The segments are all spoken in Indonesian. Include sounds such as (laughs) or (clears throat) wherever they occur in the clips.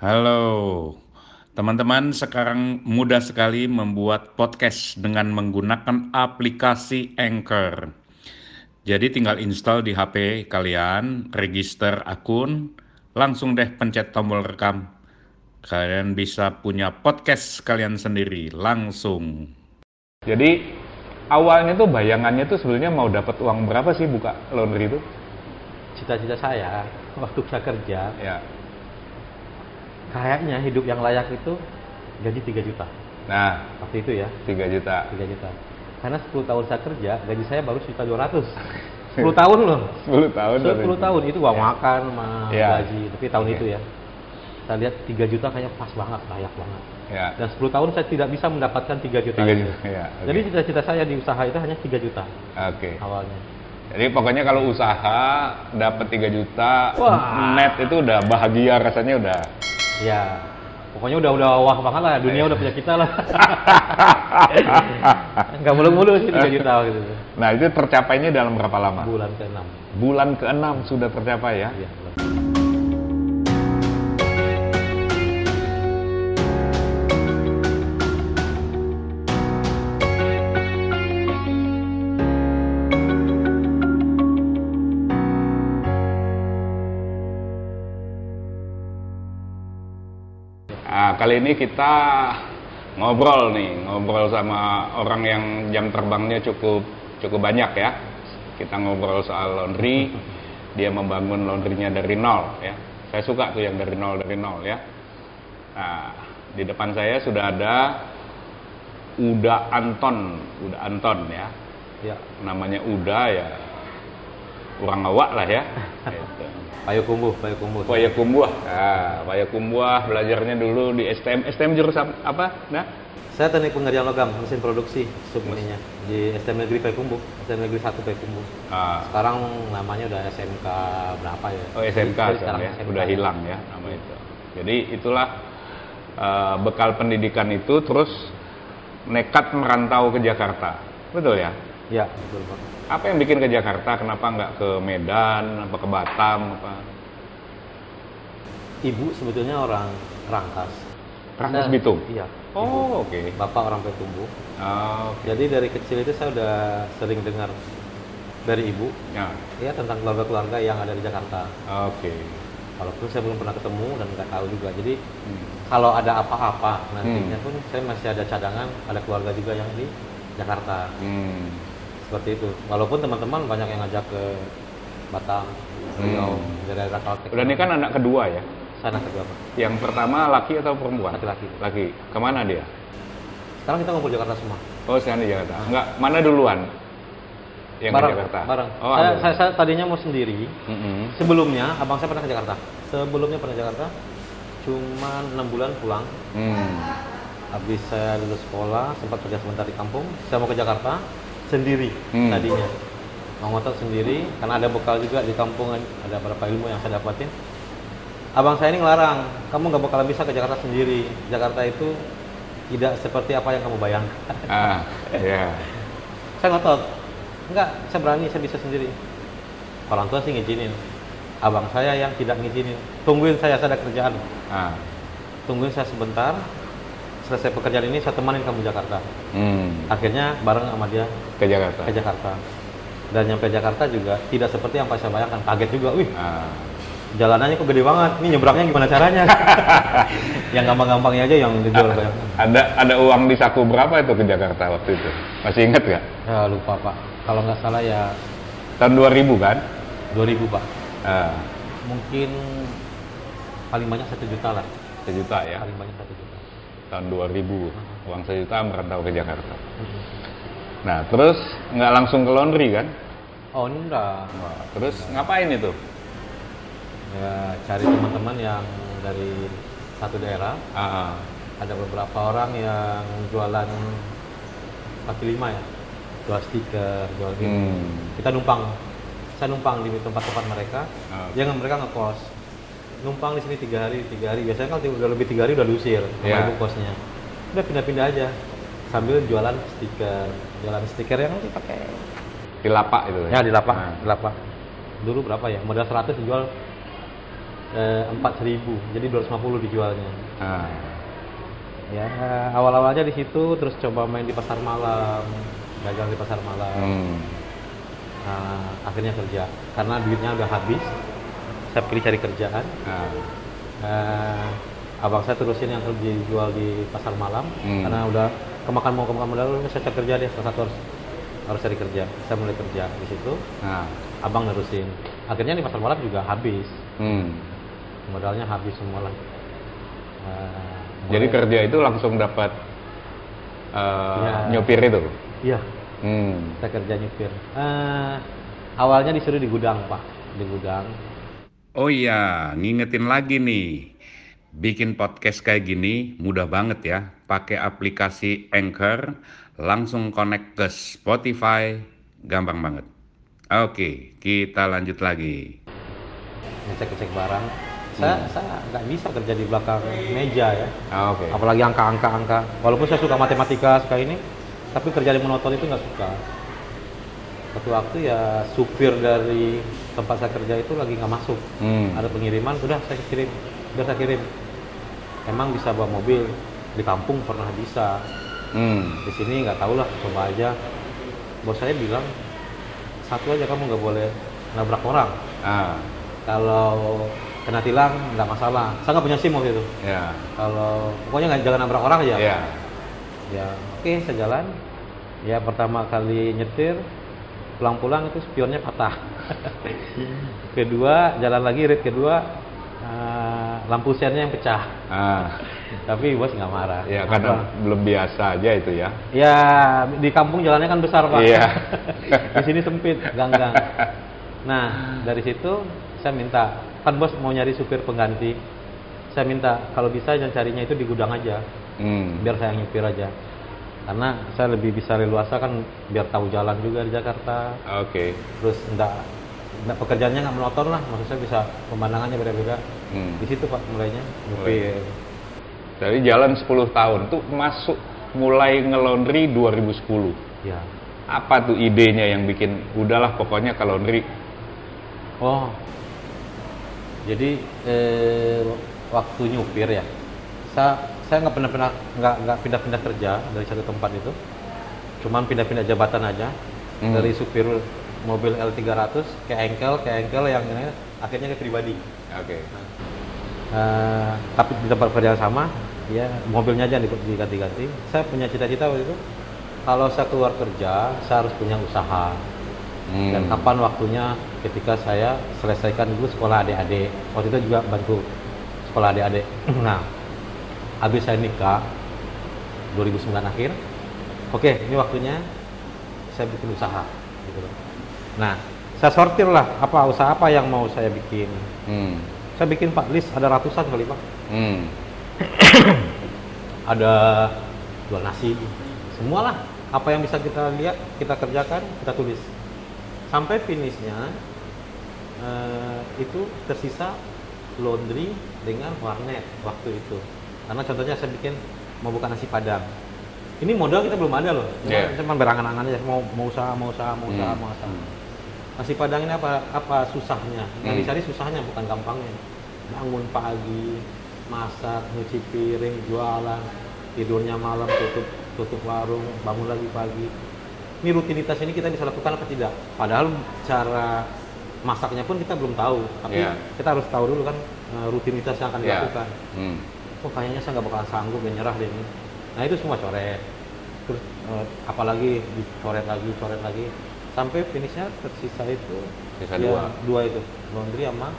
Halo, teman-teman. Sekarang mudah sekali membuat podcast dengan menggunakan aplikasi Anchor. Jadi, tinggal install di HP kalian, register akun, langsung deh pencet tombol rekam. Kalian bisa punya podcast kalian sendiri langsung. Jadi awalnya tuh bayangannya tuh sebenarnya mau dapat uang berapa sih buka laundry itu? Cita-cita saya waktu saya kerja, Ya. Kayaknya hidup yang layak itu gaji 3 juta. Nah, Waktu itu ya, 3 juta. 3 juta. Karena 10 tahun saya kerja, gaji saya baru sejuta 200. 10 (laughs) tahun loh. 10 tahun. 10 tahun itu uang makan sama Ya. gaji, tapi tahun Oke. itu ya. Saya lihat 3 juta kayaknya pas banget, layak banget. Ya. Dan 10 tahun saya tidak bisa mendapatkan 3 juta. 3 itu. juta. Ya. oke. Jadi cita-cita saya di usaha itu hanya 3 juta Oke. awalnya. Jadi pokoknya kalau usaha dapat 3 juta Wah. net itu udah bahagia rasanya udah. Ya, pokoknya udah udah wah banget lah, dunia udah punya kita lah. (laughs) Nggak mulu-mulu sih 3 juta gitu. Nah, itu tercapainya dalam berapa lama? Bulan ke-6. Bulan ke-6 sudah tercapai ya. Iya, kali ini kita ngobrol nih, ngobrol sama orang yang jam terbangnya cukup cukup banyak ya. Kita ngobrol soal laundry, (laughs) dia membangun laundrynya dari nol ya. Saya suka tuh yang dari nol dari nol ya. Nah, di depan saya sudah ada Uda Anton, Uda Anton ya. Ya, Namanya Uda ya. Orang awak lah ya. (laughs) Gitu. Payakumbuh, Payakumbuh. Payakumbuh. Nah, Payakumbuh belajarnya dulu di STM. STM jurusan apa? Nah, Saya teknik pengerjaan logam, mesin produksi subuninya di STM Negeri Payakumbuh, STM Negeri 1 Payakumbuh. ah, Sekarang namanya udah SMK berapa ya? oh SMK Jadi sekarang ya, SMK. udah hilang ya nama itu. Jadi itulah eh, bekal pendidikan itu terus nekat merantau ke Jakarta. Betul ya? Ya, betul Pak. Apa yang bikin ke Jakarta? Kenapa nggak ke Medan, apa ke Batam, apa? Ibu sebetulnya orang Rangkas. Rangkas Nah, Bitung? Iya. Oh, oke. Bapak orang Payakumbuh. Oh, oke. Jadi dari kecil itu saya udah sering dengar dari ibu Ya, ya tentang keluarga-keluarga yang ada di Jakarta. oke. Walaupun saya belum pernah ketemu dan nggak tahu juga. Jadi Hmm. kalau ada apa-apa nantinya pun saya masih ada cadangan, ada keluarga juga yang di Jakarta. Hmm. Seperti itu. Walaupun teman-teman banyak yang ngajak ke Batam, Riau, Hmm. dari daerah Kaltek. Udah ini kan anak kedua ya? Sana kedua Pak. Yang pertama laki atau perempuan? Laki-laki. Laki. Ke mana dia? Sekarang kita ngumpul Jakarta semua. Oh, sekarang di Jakarta. Enggak, mana duluan? Yang bareng, ke Jakarta. bareng. Oh, saya, saya, saya tadinya mau sendiri. Mm-mm. Sebelumnya abang saya pernah ke Jakarta. Sebelumnya pernah ke Jakarta. Cuma enam bulan pulang. Hmm. Habis saya lulus sekolah, sempat kerja sebentar di kampung. Saya mau ke Jakarta sendiri Hmm. tadinya. Mau ngotot sendiri, karena ada bekal juga di kampung, ada beberapa ilmu yang saya dapatin. Abang saya ini ngelarang, kamu nggak bakalan bisa ke Jakarta sendiri. Jakarta itu tidak seperti apa yang kamu bayangkan. Ah, (laughs) ya. saya ngotot, enggak, saya berani, saya bisa sendiri. Orang tua sih ngizinin. Abang saya yang tidak ngizinin. Tungguin saya, saya ada kerjaan. Ah. Tungguin saya sebentar, selesai pekerjaan ini saya temanin kamu Jakarta. Hmm. Akhirnya bareng sama dia Ke Jakarta. ke Jakarta. Dan nyampe Jakarta juga tidak seperti yang pas saya bayangkan. Kaget juga, wih Ah. jalanannya kok gede banget. Ini nyebrangnya gimana caranya? (laughs) yang gampang-gampangnya aja yang dijual banyak. Ada ada uang di saku berapa itu ke Jakarta waktu itu? Masih ingat nggak? Ya lupa pak. Kalau nggak salah ya Tahun 2000 kan? 2000 pak. Ah. Mungkin paling banyak satu juta lah. Sejuta ya. Paling banyak satu juta. Tahun 2000. Uang sejuta merantau ke Jakarta. Nah, terus nggak langsung ke laundry kan? Oh enggak. Wah, terus ngapain itu? Ya cari teman-teman yang dari satu daerah. Ah. Ada beberapa orang yang jualan kaki lima ya. Jual stiker, jual. Hmm. Kita numpang. Saya numpang di tempat-tempat mereka. Ah. Jangan mereka ngekos. Numpang di sini tiga hari, tiga hari. Biasanya kalau udah lebih tiga hari udah diusir sama Iya. ibu kosnya. Udah pindah-pindah aja. Sambil jualan stiker, jualan stiker yang dipakai Di lapak itu Ya di lapak, Ah. di lapak. Dulu berapa ya? Modal 100 dijual eh, 4.000 jadi 250 dijualnya Ah. ya awal-awalnya di situ terus coba main di pasar malam dagang di pasar malam Hmm. Nah, akhirnya kerja karena duitnya udah habis saya pilih cari kerjaan Ah. Eh, abang saya terusin yang dijual di pasar malam Hmm. karena udah kemakan mau kemakan modal saya cari kerja deh salah satu harus harus cari kerja saya mulai kerja di situ Ah. abang nerusin akhirnya di pasar malam juga habis Hmm. modalnya habis semua lah Eh, Jadi mulai- kerja itu langsung dapat eh, Iya. nyopir itu. iya Hmm. saya kerja nyupir Eh, awalnya disuruh di gudang pak di gudang Oh iya, ngingetin lagi nih. Bikin podcast kayak gini mudah banget ya. Pakai aplikasi Anchor, langsung connect ke Spotify, gampang banget. Oke, kita lanjut lagi. ngecek ngecek barang saya saya nggak bisa kerja di belakang meja ya Ah, Oke. apalagi angka-angka angka walaupun saya suka matematika suka ini tapi kerja di monoton itu nggak suka satu waktu ya supir dari tempat saya kerja itu lagi nggak masuk Hmm. ada pengiriman udah saya kirim udah saya kirim emang bisa bawa mobil di kampung pernah bisa Hmm. di sini nggak tahu lah coba aja bos saya bilang satu aja kamu nggak boleh nabrak orang Ah. kalau kena tilang nggak masalah saya nggak punya sim waktu itu Ya. kalau pokoknya nggak jangan nabrak orang aja Ya. ya oke saya jalan ya pertama kali nyetir pulang-pulang itu spionnya patah (laughs) kedua jalan lagi rit kedua eh, lampu sennya yang pecah Ah. tapi bos nggak marah Ya Apa? karena belum biasa aja itu ya. ya di kampung jalannya kan besar pak Iya. (laughs) di sini sempit ganggang nah dari situ saya minta kan bos mau nyari supir pengganti saya minta kalau bisa jangan carinya itu di gudang aja Hmm. biar saya yang nyupir aja karena saya lebih bisa leluasa kan biar tahu jalan juga di Jakarta. Oke. terus enggak, enggak pekerjaannya nggak monoton lah. Maksud saya bisa pemandangannya beda-beda. Hmm. di situ pak mulainya. Nyupir Dari jalan 10 tahun tuh masuk mulai ngelondri 2010. ya Apa tuh idenya yang bikin udahlah pokoknya ke laundry. oh. Jadi eh, waktu nyupir ya saya saya nggak pernah pernah nggak nggak pindah-pindah kerja dari satu tempat itu. Cuman pindah-pindah jabatan aja. Hmm. dari supir mobil L300 ke engkel ke engkel yang ini akhirnya ke pribadi. Oke. Eh, tapi di tempat kerja yang sama ya mobilnya aja di- diganti-ganti. Saya punya cita-cita waktu itu kalau saya keluar kerja saya harus punya usaha. Hmm. dan kapan waktunya ketika saya selesaikan dulu sekolah adik-adik. Waktu itu juga bantu sekolah adik-adik. (clears throat) Nah habis saya nikah 2009 akhir oke ini waktunya saya bikin usaha gitu loh. nah saya sortir lah apa usaha apa yang mau saya bikin Hmm. saya bikin pak list ada ratusan kali pak Hmm. (clears throat) ada jual nasi semualah apa yang bisa kita lihat kita kerjakan kita tulis sampai finishnya eh, itu tersisa laundry dengan warnet waktu itu karena contohnya saya bikin mau buka nasi padang ini modal kita belum ada loh Yeah. cuma berangan-angan aja mau mau usaha mau usaha mau usaha Hmm. mau usaha nasi padang ini apa apa susahnya yang Hmm. dicari susahnya bukan gampangnya bangun pagi masak nyuci piring jualan tidurnya malam tutup tutup warung bangun lagi pagi ini rutinitas ini kita bisa lakukan apa tidak padahal cara masaknya pun kita belum tahu tapi Iya. kita harus tahu dulu kan eh, rutinitas yang akan Ya. dilakukan Hmm. Oh kayaknya saya nggak bakalan sanggup dan nyerah deh ini. Nah itu semua coret. Terus eh, apalagi dicoret lagi coret lagi. Sampai finishnya tersisa itu Sisa ya, dua. dua itu laundry sama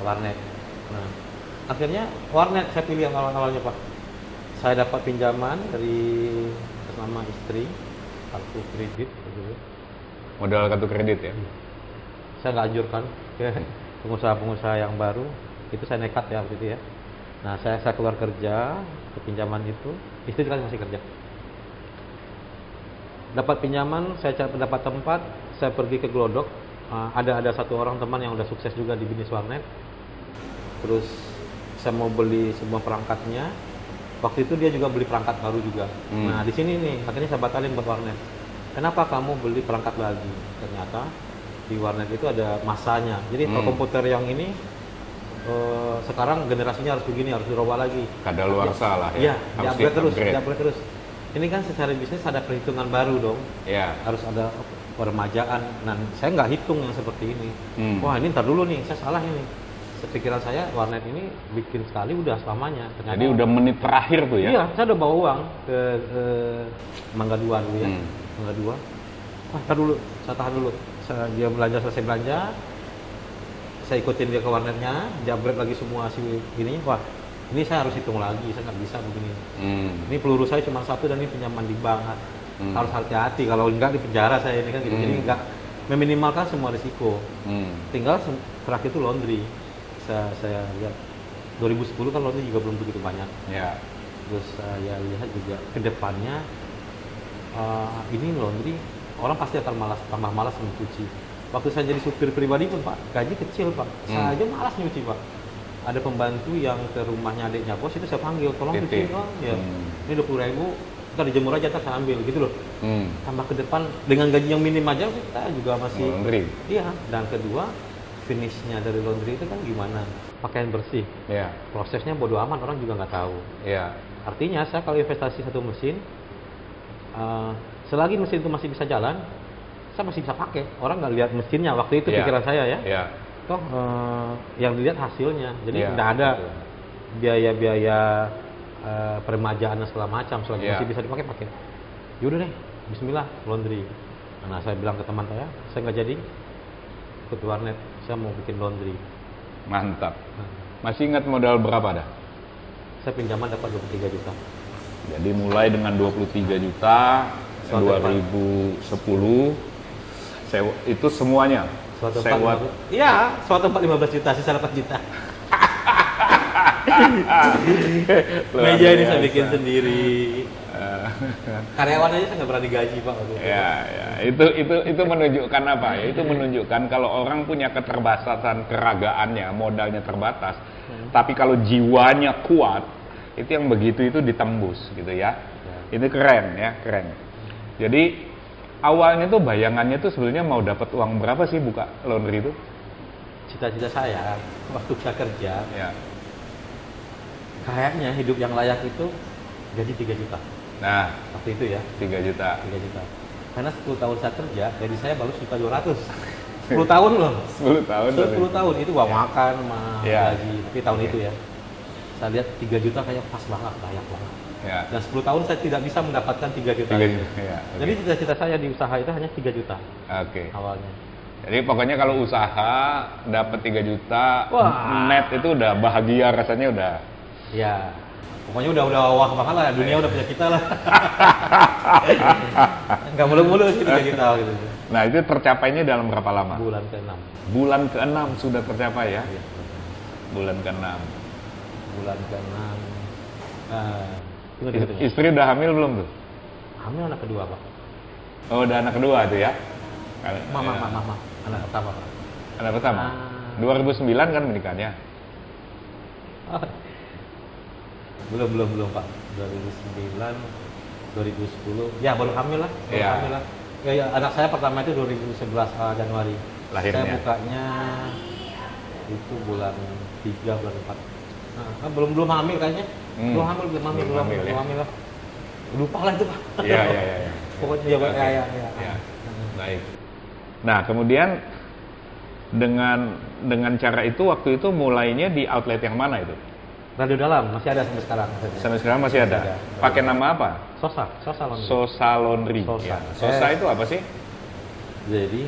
warnet. Nah akhirnya warnet saya pilih yang awal awalnya pak. Saya dapat pinjaman dari nama istri kartu kredit gitu. Modal kartu kredit ya. saya nggak anjurkan. (laughs) Pengusaha-pengusaha yang baru itu saya nekat ya waktu itu ya nah saya saya keluar kerja ke pinjaman itu. Istri kan masih kerja. Dapat pinjaman saya cari dapat tempat saya pergi ke Glodok. Uh, ada ada satu orang teman yang udah sukses juga di bisnis warnet. Terus saya mau beli sebuah perangkatnya. Waktu itu dia juga beli perangkat baru juga. Hmm. nah di sini nih akhirnya saya batalin buat warnet. Kenapa kamu beli perangkat lagi? Ternyata di warnet itu ada masanya. Jadi Hmm. komputer yang ini eh, sekarang generasinya harus begini harus dirubah lagi Kada luar salah Iya, ya. Harus di-upgrade terus, di-upgrade. terus. Ini kan secara bisnis ada perhitungan baru dong. Ya. Harus ada permajaan. Nah, saya nggak hitung yang seperti ini. Hmm. Wah, ini ntar dulu nih, saya salah ini. Sepikiran saya warnet ini bikin sekali udah selamanya. Ternyata Jadi udah menit terakhir tuh ya. Iya, saya udah bawa uang ke, ke Mangga Dua dulu ya. Hmm. Mangga Dua. Wah, tar dulu, saya tahan dulu. Saya, dia belanja selesai belanja, saya ikutin dia ke warnetnya, upgrade lagi semua si ininya. Wah, ini saya harus hitung lagi, saya nggak bisa begini. Hmm. Ini peluru saya cuma satu dan ini pinjaman di bank. Hmm. Harus hati-hati, kalau enggak di penjara saya ini kan gitu. Jadi Hmm. enggak meminimalkan semua risiko. Hmm. Tinggal terakhir itu laundry. Saya, saya lihat 2010 kan laundry juga belum begitu banyak Ya. terus saya lihat juga ke depannya eh, ini laundry orang pasti akan malas tambah malas mencuci waktu saya jadi supir pribadi pun pak gaji kecil pak saya Hmm. aja malas nyuci pak ada pembantu yang ke rumahnya adiknya bos itu saya panggil tolong cuci oh ya Hmm. ini dua puluh ribu kita dijemur aja saya ambil gitu loh Hmm. tambah ke depan dengan gaji yang minim aja kita juga masih Laundry. iya dan kedua finishnya dari laundry itu kan gimana pakaian bersih Ya. prosesnya bodo amat orang juga nggak tahu Ya. Artinya saya kalau investasi satu mesin, eh, selagi mesin itu masih bisa jalan, saya masih bisa pakai. Orang nggak lihat mesinnya waktu itu Iya. pikiran saya ya. Ya. Toh eh, yang dilihat hasilnya. Jadi nggak ada biaya-biaya eh, peremajaan dan segala macam. Selagi Iya. masih bisa dipakai pakai. Yaudah deh, Bismillah laundry. Nah saya bilang ke teman saya, saya nggak jadi ikut warnet. Saya mau bikin laundry. Mantap. Nah, Masih ingat modal berapa dah? saya pinjaman dapat 23 juta. Jadi mulai dengan 23 juta Suatu 2010 sewa itu semuanya Suatu sewa 4, Iya, suatu 4 15 juta, sisa 8 juta. (laughs) Meja ini saya bikin sendiri. (laughs) Karyawan aja saya nggak pernah digaji pak. ya, ya. Itu itu itu menunjukkan apa ya? Itu menunjukkan kalau orang punya keterbatasan keragaannya, modalnya terbatas. Hmm. Tapi kalau jiwanya kuat, itu yang begitu itu ditembus gitu ya. Ya. Itu keren ya, keren. Jadi awalnya tuh bayangannya tuh sebenarnya mau dapat uang berapa sih buka laundry itu? Cita-cita saya waktu saya kerja, Ya. kayaknya hidup yang layak itu gaji 3 juta. Nah, Waktu itu ya, 3 juta. 3 juta. Karena 10 tahun saya kerja, gaji saya baru sejuta 200. 10 tahun loh. 10 tahun. 10 tahun itu uang Ya. makan sama Ya. gaji. Tapi tahun itu ya. Saya lihat 3 juta kayak pas banget, layak banget. Ya. Dan 10 tahun saya tidak bisa mendapatkan 3 juta. 3 itu. juta. Ya. oke. Jadi cita-cita saya di usaha itu hanya 3 juta Oke. awalnya. Jadi pokoknya kalau usaha dapat 3 juta Wah. net itu udah bahagia rasanya udah. Ya, pokoknya udah udah wah banget lah. Dunia udah punya kita lah. (laughs) Enggak mulu-mulu sih 3 juta gitu. Nah, itu tercapainya dalam berapa lama? Bulan ke-6. Bulan ke-6 sudah tercapai ya. Iya. Bulan ke-6. Bulan ke-6. Uh, Is- Istri udah hamil belum tuh? Hamil anak kedua, Pak. Oh, udah anak kedua tuh ya? Mama, Ya. mama, mama. Anak pertama, Pak. Anak pertama. Ah. 2009 kan menikahnya. belum, belum, belum, Pak. 2009, 2010. Ya, baru hamil lah. Baru Iya. hamil lah. Ya, ya, anak saya pertama itu 2011 uh, Januari. Lahirnya. Saya bukanya itu bulan 3 bulan 4. Nah, kan belum belum hamil kayaknya. Hmm. Belum hamil, belum hamil, Belum hamil, ya. belum hamil lah. Lupa lah itu, Pak. Iya, iya, iya. iya. (laughs) Pokoknya ya, Oke. ya, ya, ya. Ya. Baik. Nah, kemudian dengan dengan cara itu waktu itu mulainya di outlet yang mana itu? Radio dalam masih ada sampai sekarang. Sampai sekarang masih ada. Ada. Pakai nama apa? Sosa, Sosa Laundry. Sosa Laundry. Sosa. Ya. Sosa Eh. itu apa sih? Jadi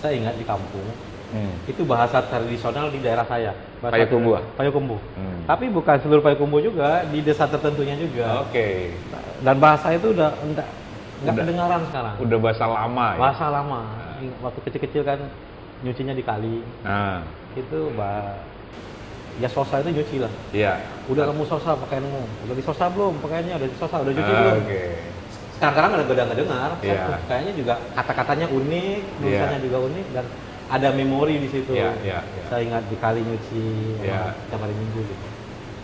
saya ingat di kampung Hmm. itu bahasa tradisional di daerah saya. Tradisional- Payakumbuh. Hmm. Tapi bukan seluruh Payakumbuh juga, di desa tertentunya juga. Oke. Dan bahasa itu udah enggak enggak Udah. kedengaran sekarang. Udah bahasa lama ya. Bahasa lama. Waktu kecil-kecil kan nyucinya di kali. Nah, Itu bah ya sosa itu nyuci lah. iya. Udah kamu sosa pakaianmu. Udah di sosa belum pakaiannya? Udah di sosa, udah cuci Ah, belum? Oke. sekarang ada beda nggak dengar Iya. kayaknya juga kata-katanya unik tulisannya Iya. juga unik dan ada memori di situ Iya, iya, iya. saya ingat di kali nyuci Iya. tiap hari minggu gitu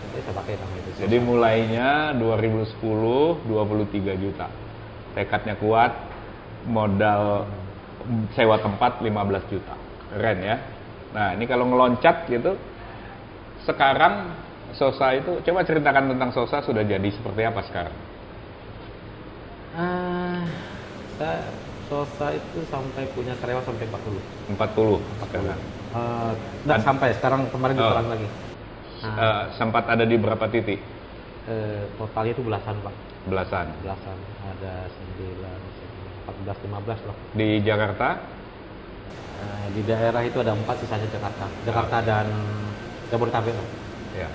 jadi saya pakai nama itu Jadi mulainya 2010 23 juta. Tekadnya kuat, modal sewa tempat 15 juta. Keren ya. Nah, ini kalau ngeloncat gitu sekarang Sosa itu coba ceritakan tentang Sosa sudah jadi seperti apa sekarang? Ah, saya Sosa itu sampai punya karyawan sampai 40. 40 sekarang. Uh, nggak Ad- sampai, sekarang kemarin Oh. dikurang lagi. Nah, Eh, sempat ada di berapa titik? eh, totalnya itu belasan pak, Belasan. belasan. Ada 9, 14, 15 lah. Di Jakarta? Eh, di daerah itu ada empat, sisanya Jakarta. Jakarta dan Jabodetabek. Ya.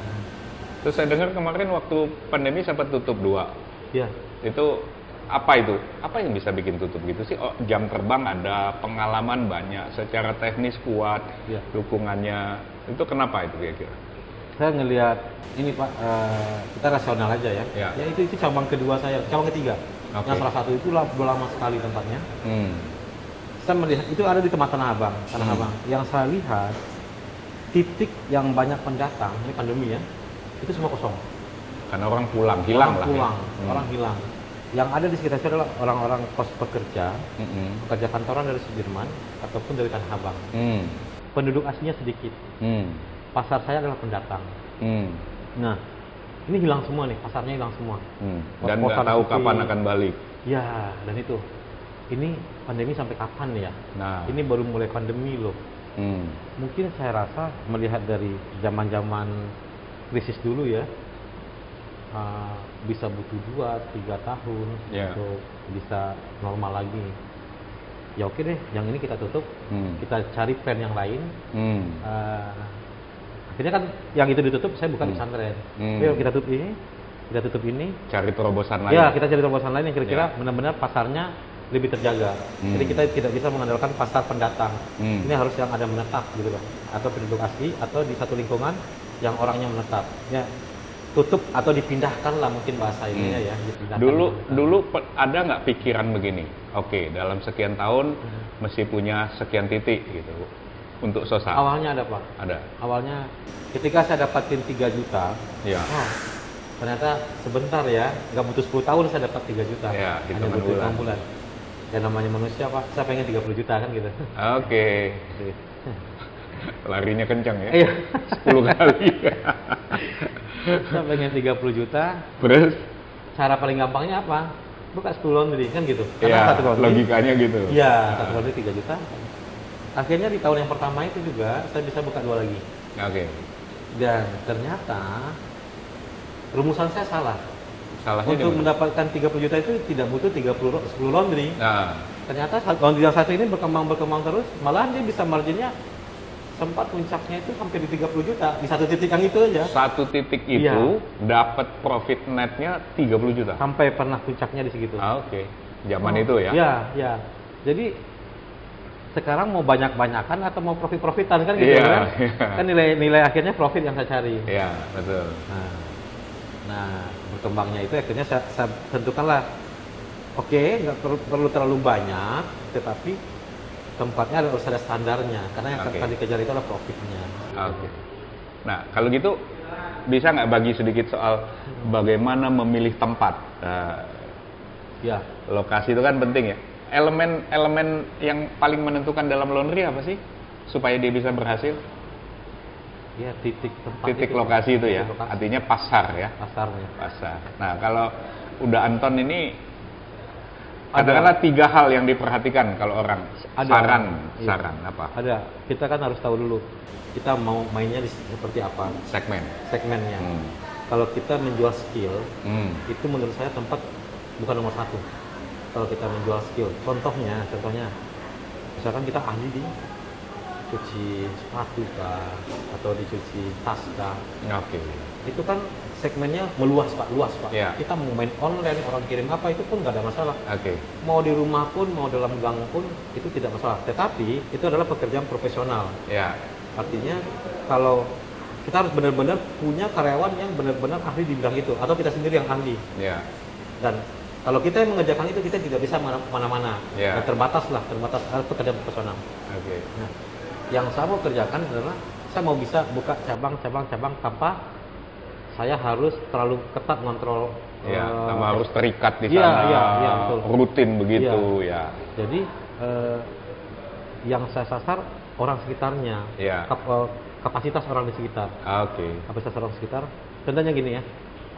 Terus saya dengar kemarin waktu pandemi sempat tutup dua. Iya. Itu apa itu? Apa yang bisa bikin tutup gitu sih? Oh, jam terbang ada, pengalaman banyak, secara teknis kuat, Iya. dukungannya. Itu kenapa itu kira-kira? Saya ngelihat ini pak, eh, kita rasional aja ya. Ya. Ya itu itu cabang kedua saya, cabang ketiga. Oke. Yang salah satu itu lama sekali tempatnya. Hmm. Saya melihat itu ada di tempat Tanah Abang, Tanah Hmm. Abang. Yang saya lihat titik yang banyak pendatang ini pandemi ya, itu semua kosong. Karena orang pulang, hilang orang lah. pulang, Ya. Hmm. orang hilang. Yang ada di sekitar itu adalah orang-orang kos pekerja, Mm-mm. pekerja kantoran dari Sudirman ataupun dari Tanah Abang. Hmm. Penduduk aslinya sedikit. Hmm. Pasar saya adalah pendatang. Hmm. Nah, ini hilang semua nih, pasarnya hilang semua. Hmm. Pos- Dan nggak tahu kapan akan balik. Ya, dan itu. Ini pandemi sampai kapan ya? Nah. Ini baru mulai pandemi loh. Hmm. Mungkin saya rasa melihat dari zaman-zaman krisis dulu ya, uh, bisa butuh dua tiga tahun Ya. untuk bisa normal lagi. Ya oke deh, yang ini kita tutup, Hmm. kita cari plan yang lain. Hmm. Uh, akhirnya kan yang itu ditutup, saya bukan Hmm. pesantren. Hmm. Ayo kita tutup ini, kita tutup ini. Cari terobosan lain. Ya kita cari terobosan lain yang kira-kira Ya. benar-benar pasarnya lebih terjaga. Hmm. Jadi kita tidak bisa mengandalkan pasar pendatang. Hmm. Ini harus yang ada menetap gitu loh. Atau penduduk asli atau di satu lingkungan yang orangnya menetap. Ya tutup atau dipindahkan lah mungkin bahasa ininya Hmm. ya. Dipindahkan Dulu dulu ada nggak pikiran begini? Oke, dalam sekian tahun Hmm. mesti punya sekian titik gitu untuk Sosa. awalnya ada pak. Ada. Awalnya ketika saya dapatin 3 juta, Ya. oh, ternyata sebentar ya, nggak butuh 10 tahun saya dapat 3 juta. Ya, Hanya butuh bulan. bulan. Ya namanya manusia pak, saya pengen 30 juta kan gitu. Oke. (laughs) (laughs) Larinya kencang ya. Iya. 10 kali. (laughs) saya pengen 30 juta, Terus cara paling gampangnya apa? Buka 10 laundry kan gitu. ya satu laundry, logikanya gitu. Iya, satu laundry 3 juta. Akhirnya di tahun yang pertama itu juga saya bisa buka dua lagi. Oke. Dan ternyata rumusan saya salah. Salahnya Untuk mana? mendapatkan 30 juta itu tidak butuh 30 lo- 10 laundry. Nah, Ternyata laundry yang satu ini berkembang berkembang terus, malahan dia bisa marginnya sempat puncaknya itu hampir di 30 juta di satu titik yang itu aja. satu titik Iya. itu dapat profit netnya 30 juta. Sampai pernah puncaknya di segitu. Ah, Oke. Zaman Oh, itu ya. Iya, iya. Jadi sekarang mau banyak-banyakan atau mau profit-profitan kan gitu Iya, kan? iya. Kan nilai-nilai akhirnya profit yang saya cari. Iya, betul. Nah, nah berkembangnya itu akhirnya saya, saya tentukanlah, oke nggak perlu, perlu terlalu banyak, tetapi tempatnya harus ada standarnya, karena yang Oke. akan dikejar itu adalah profitnya. Oke. Nah, kalau gitu bisa nggak bagi sedikit soal bagaimana memilih tempat? Nah, Ya, lokasi itu kan penting ya. Elemen-elemen yang paling menentukan dalam laundry apa sih supaya dia bisa berhasil? ya titik tempat Titik itu, lokasi itu ya. lokasi, Artinya pasar ya. pasarnya. Pasar. Nah, kalau udah Anton ini. Katakanlah tiga hal yang diperhatikan kalau orang Ada. saran, Iya. saran apa? Ada, kita kan harus tahu dulu kita mau mainnya di, seperti apa Segmen. segmennya. Hmm. Kalau kita menjual skill, Hmm. itu menurut saya tempat bukan nomor satu kalau kita menjual skill contohnya contohnya misalkan kita ahli di cuci sepatu kah atau dicuci tas kah Oke. itu kan segmennya meluas pak luas pak Iya. kita mau main online orang kirim apa itu pun nggak ada masalah Oke. mau di rumah pun mau dalam gang pun itu tidak masalah tetapi itu adalah pekerjaan profesional Ya. artinya kalau kita harus benar-benar punya karyawan yang benar-benar ahli di bidang itu atau kita sendiri yang ahli Ya. dan kalau kita yang mengerjakan itu kita tidak bisa mana- mana-mana Ya. Dan terbatas lah terbatas harus pekerjaan profesional Oke. nah, yang saya mau kerjakan adalah saya mau bisa buka cabang-cabang-cabang tanpa saya harus terlalu ketat mengontrol Ya, eh, sama harus terikat di iya, sana, iya, iya, betul. rutin begitu ya. jadi eh, yang saya sasar orang sekitarnya Iya. Kap- eh, kapasitas orang di sekitar. Oke. Kapasitas orang sekitar. Contohnya gini ya,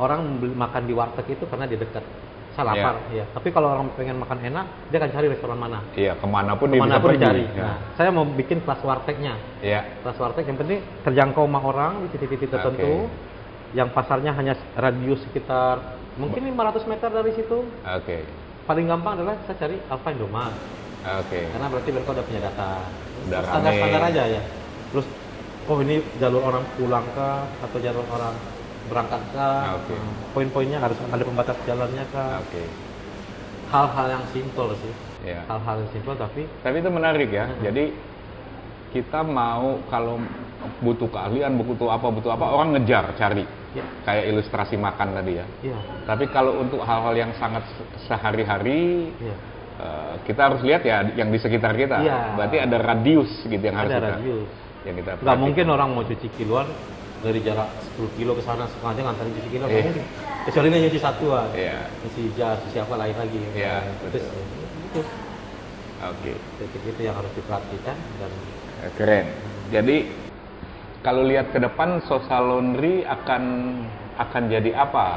orang makan di warteg itu karena dia dekat. Saya Iya. lapar, ya. Tapi kalau orang pengen makan enak, dia akan cari restoran mana. Iya, ke mana pun dia bisa Ke mana pun pergi. dicari. Ya. Nah, saya mau bikin kelas wartegnya. Iya. Kelas warteg yang penting terjangkau sama orang di titik-titik tertentu. Yang pasarnya hanya radius sekitar mungkin 500 meter dari situ. Oke. Paling gampang adalah saya cari Alfa Indomaret. Oke. Karena berarti mereka udah punya data. Standar-standar aja ya. Terus oh ini jalur orang pulang kah atau jalur orang berangkat kah? Oke. Hmm, Poin-poinnya harus ada pembatas jalannya kah? Oke. Hal-hal yang simpel sih. Iya. Hal-hal yang simpel tapi Tapi itu menarik ya. Hmm. Jadi kita mau kalau butuh keahlian, butuh apa, butuh apa, orang ngejar cari. ya, Kayak ilustrasi makan tadi ya. iya, Tapi kalau untuk hal-hal yang sangat se- sehari-hari, iya. eh, kita harus lihat ya yang di sekitar kita. Iya. Berarti ada radius gitu yang harus Ada kita, radius. yang kita perhatikan. mungkin orang mau cuci kiloan dari jarak 10 kilo ke sana sengaja ngantarin cuci kilo. Iya. mungkin. Kecuali dia nyuci satuan. Iya. Nyuci jas, nyuci apa lain lagi. Iya, Terus, betul. itu Oke. titik itu yang harus diperhatikan dan Eh, Keren. Jadi kalau lihat ke depan Sosa Laundry akan akan jadi apa?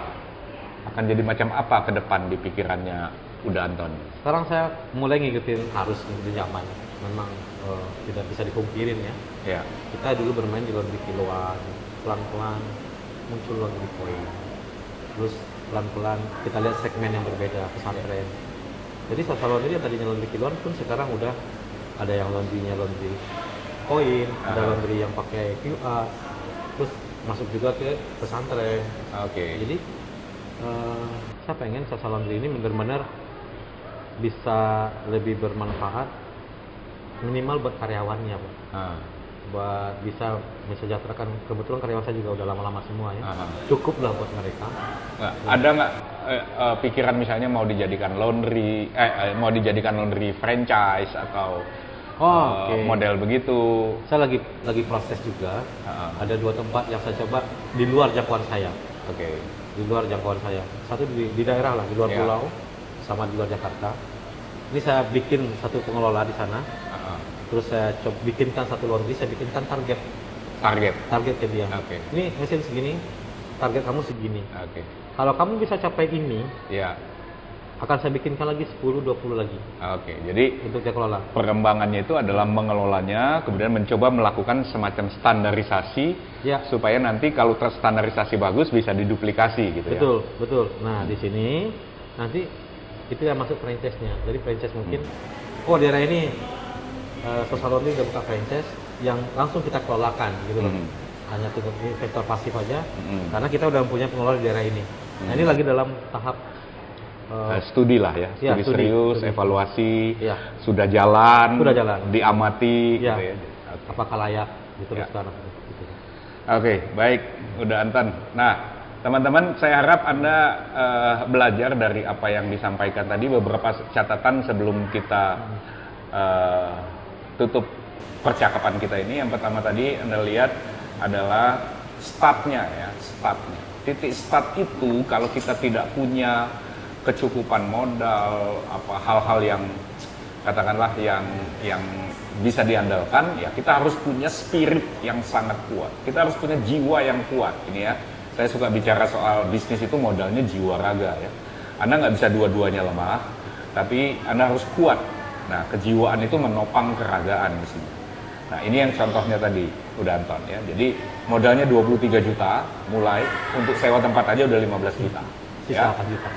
Akan jadi macam apa ke depan di pikirannya Uda Anton? sekarang saya mulai ngikutin arus ngikutin zaman. Memang eh, tidak bisa dipungkirin ya. Ya. Kita dulu bermain di laundry kiloan, pelan-pelan muncul laundry poin. Terus pelan-pelan kita lihat segmen yang berbeda pesantren. Jadi Sosa Laundry yang tadinya laundry kiloan pun sekarang udah ada yang laundrynya laundry koin, ada Ah. laundry yang pakai QR, terus masuk juga ke pesantren. Oke. Jadi eh, saya pengen Sosa Laundry ini benar-benar bisa lebih bermanfaat minimal buat karyawannya, Pak. Ah, buat bisa mensejahterakan kebetulan karyawan saya juga udah lama-lama semua ya Aha. cukup lah buat mereka nggak- ada nggak eh, eh, pikiran misalnya mau dijadikan laundry, eh, eh, mau dijadikan laundry franchise atau oh, eh, oke model begitu? saya lagi lagi proses juga Ah, ada dua tempat yang saya coba di luar jangkauan saya Oke. di luar jangkauan saya satu di, di daerah lah di luar Ya. pulau sama di luar Jakarta ini saya bikin satu pengelola di sana ah. terus saya coba bikinkan satu laundry saya bikinkan target Target. target ke dia Oke. ini mesin segini target kamu segini Oke. kalau kamu bisa capai ini Ya. akan saya bikinkan lagi 10-20 lagi Oke. Jadi untuk dia kelola perkembangannya itu adalah mengelolanya, kemudian mencoba melakukan semacam standarisasi ya supaya nanti kalau terstandarisasi bagus bisa diduplikasi gitu ya. betul betul nah di sini nanti itu yang masuk franchise-nya jadi franchise mungkin Hmm. oh daerah ini uh, Social Laundry udah buka franchise yang langsung kita kelolakan gitu loh Hmm. hanya tunggu investor pasif aja Hmm. karena kita udah punya pengelola di daerah ini nah ini lagi dalam tahap uh, Eh, studi lah ya, Ya, studi, studi, serius, studi. evaluasi, Ya. sudah jalan, Sudah jalan. diamati, Ya. gitu ya. Oke. apakah layak diteruskan Ya. gitu. Oke, baik, udah Anton. Nah, teman-teman, saya harap anda eh, belajar dari apa yang disampaikan tadi, beberapa catatan sebelum kita eh, tutup percakapan kita ini. Yang pertama tadi anda lihat adalah startnya ya, startnya. Titik start itu kalau kita tidak punya kecukupan modal, apa hal-hal yang katakanlah yang yang bisa diandalkan ya kita harus punya spirit yang sangat kuat kita harus punya jiwa yang kuat ini ya saya suka bicara soal bisnis itu modalnya jiwa raga ya. Anda nggak bisa dua-duanya lemah tapi anda harus kuat. Nah kejiwaan itu menopang keragaan mestinya nah ini yang contohnya tadi udah Anton ya. Jadi modalnya 23 juta mulai. Untuk sewa tempat aja udah 15 juta sisa ya. apa juta.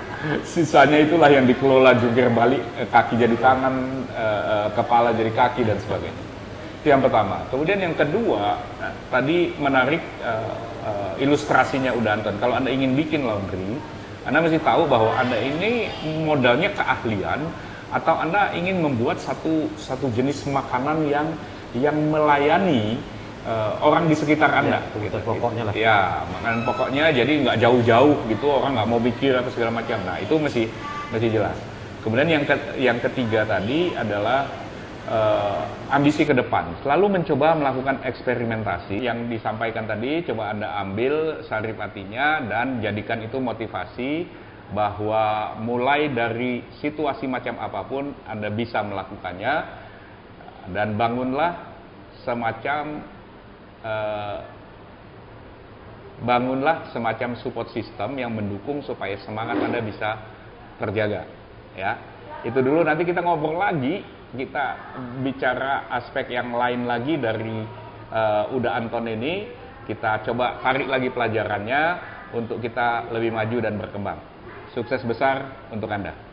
Sisanya itulah yang dikelola jungkir balik eh, kaki jadi tangan eh, eh, kepala jadi kaki dan sebagainya itu yang pertama kemudian yang kedua nah, tadi menarik eh, eh, ilustrasinya udah Anton kalau anda ingin bikin laundry anda mesti tahu bahwa anda ini modalnya keahlian atau anda ingin membuat satu satu jenis makanan yang yang melayani eh, orang di sekitar anda Ya, kebutuhan pokoknya lah. Ya, makanan pokoknya jadi nggak jauh-jauh gitu orang nggak mau pikir atau segala macam. Nah itu mesti mesti jelas. Kemudian yang ke- yang ketiga tadi adalah eh, ambisi ke depan. Selalu mencoba melakukan eksperimentasi yang disampaikan tadi. Coba anda ambil saripatinya dan jadikan itu motivasi bahwa mulai dari situasi macam apa pun anda bisa melakukannya dan bangunlah semacam eh, bangunlah semacam support system yang mendukung supaya semangat Anda bisa terjaga. Ya, itu dulu nanti kita ngobrol lagi, kita bicara aspek yang lain lagi dari uh, Uda Anton ini, kita coba tarik lagi pelajarannya untuk kita lebih maju dan berkembang. Sukses besar untuk Anda.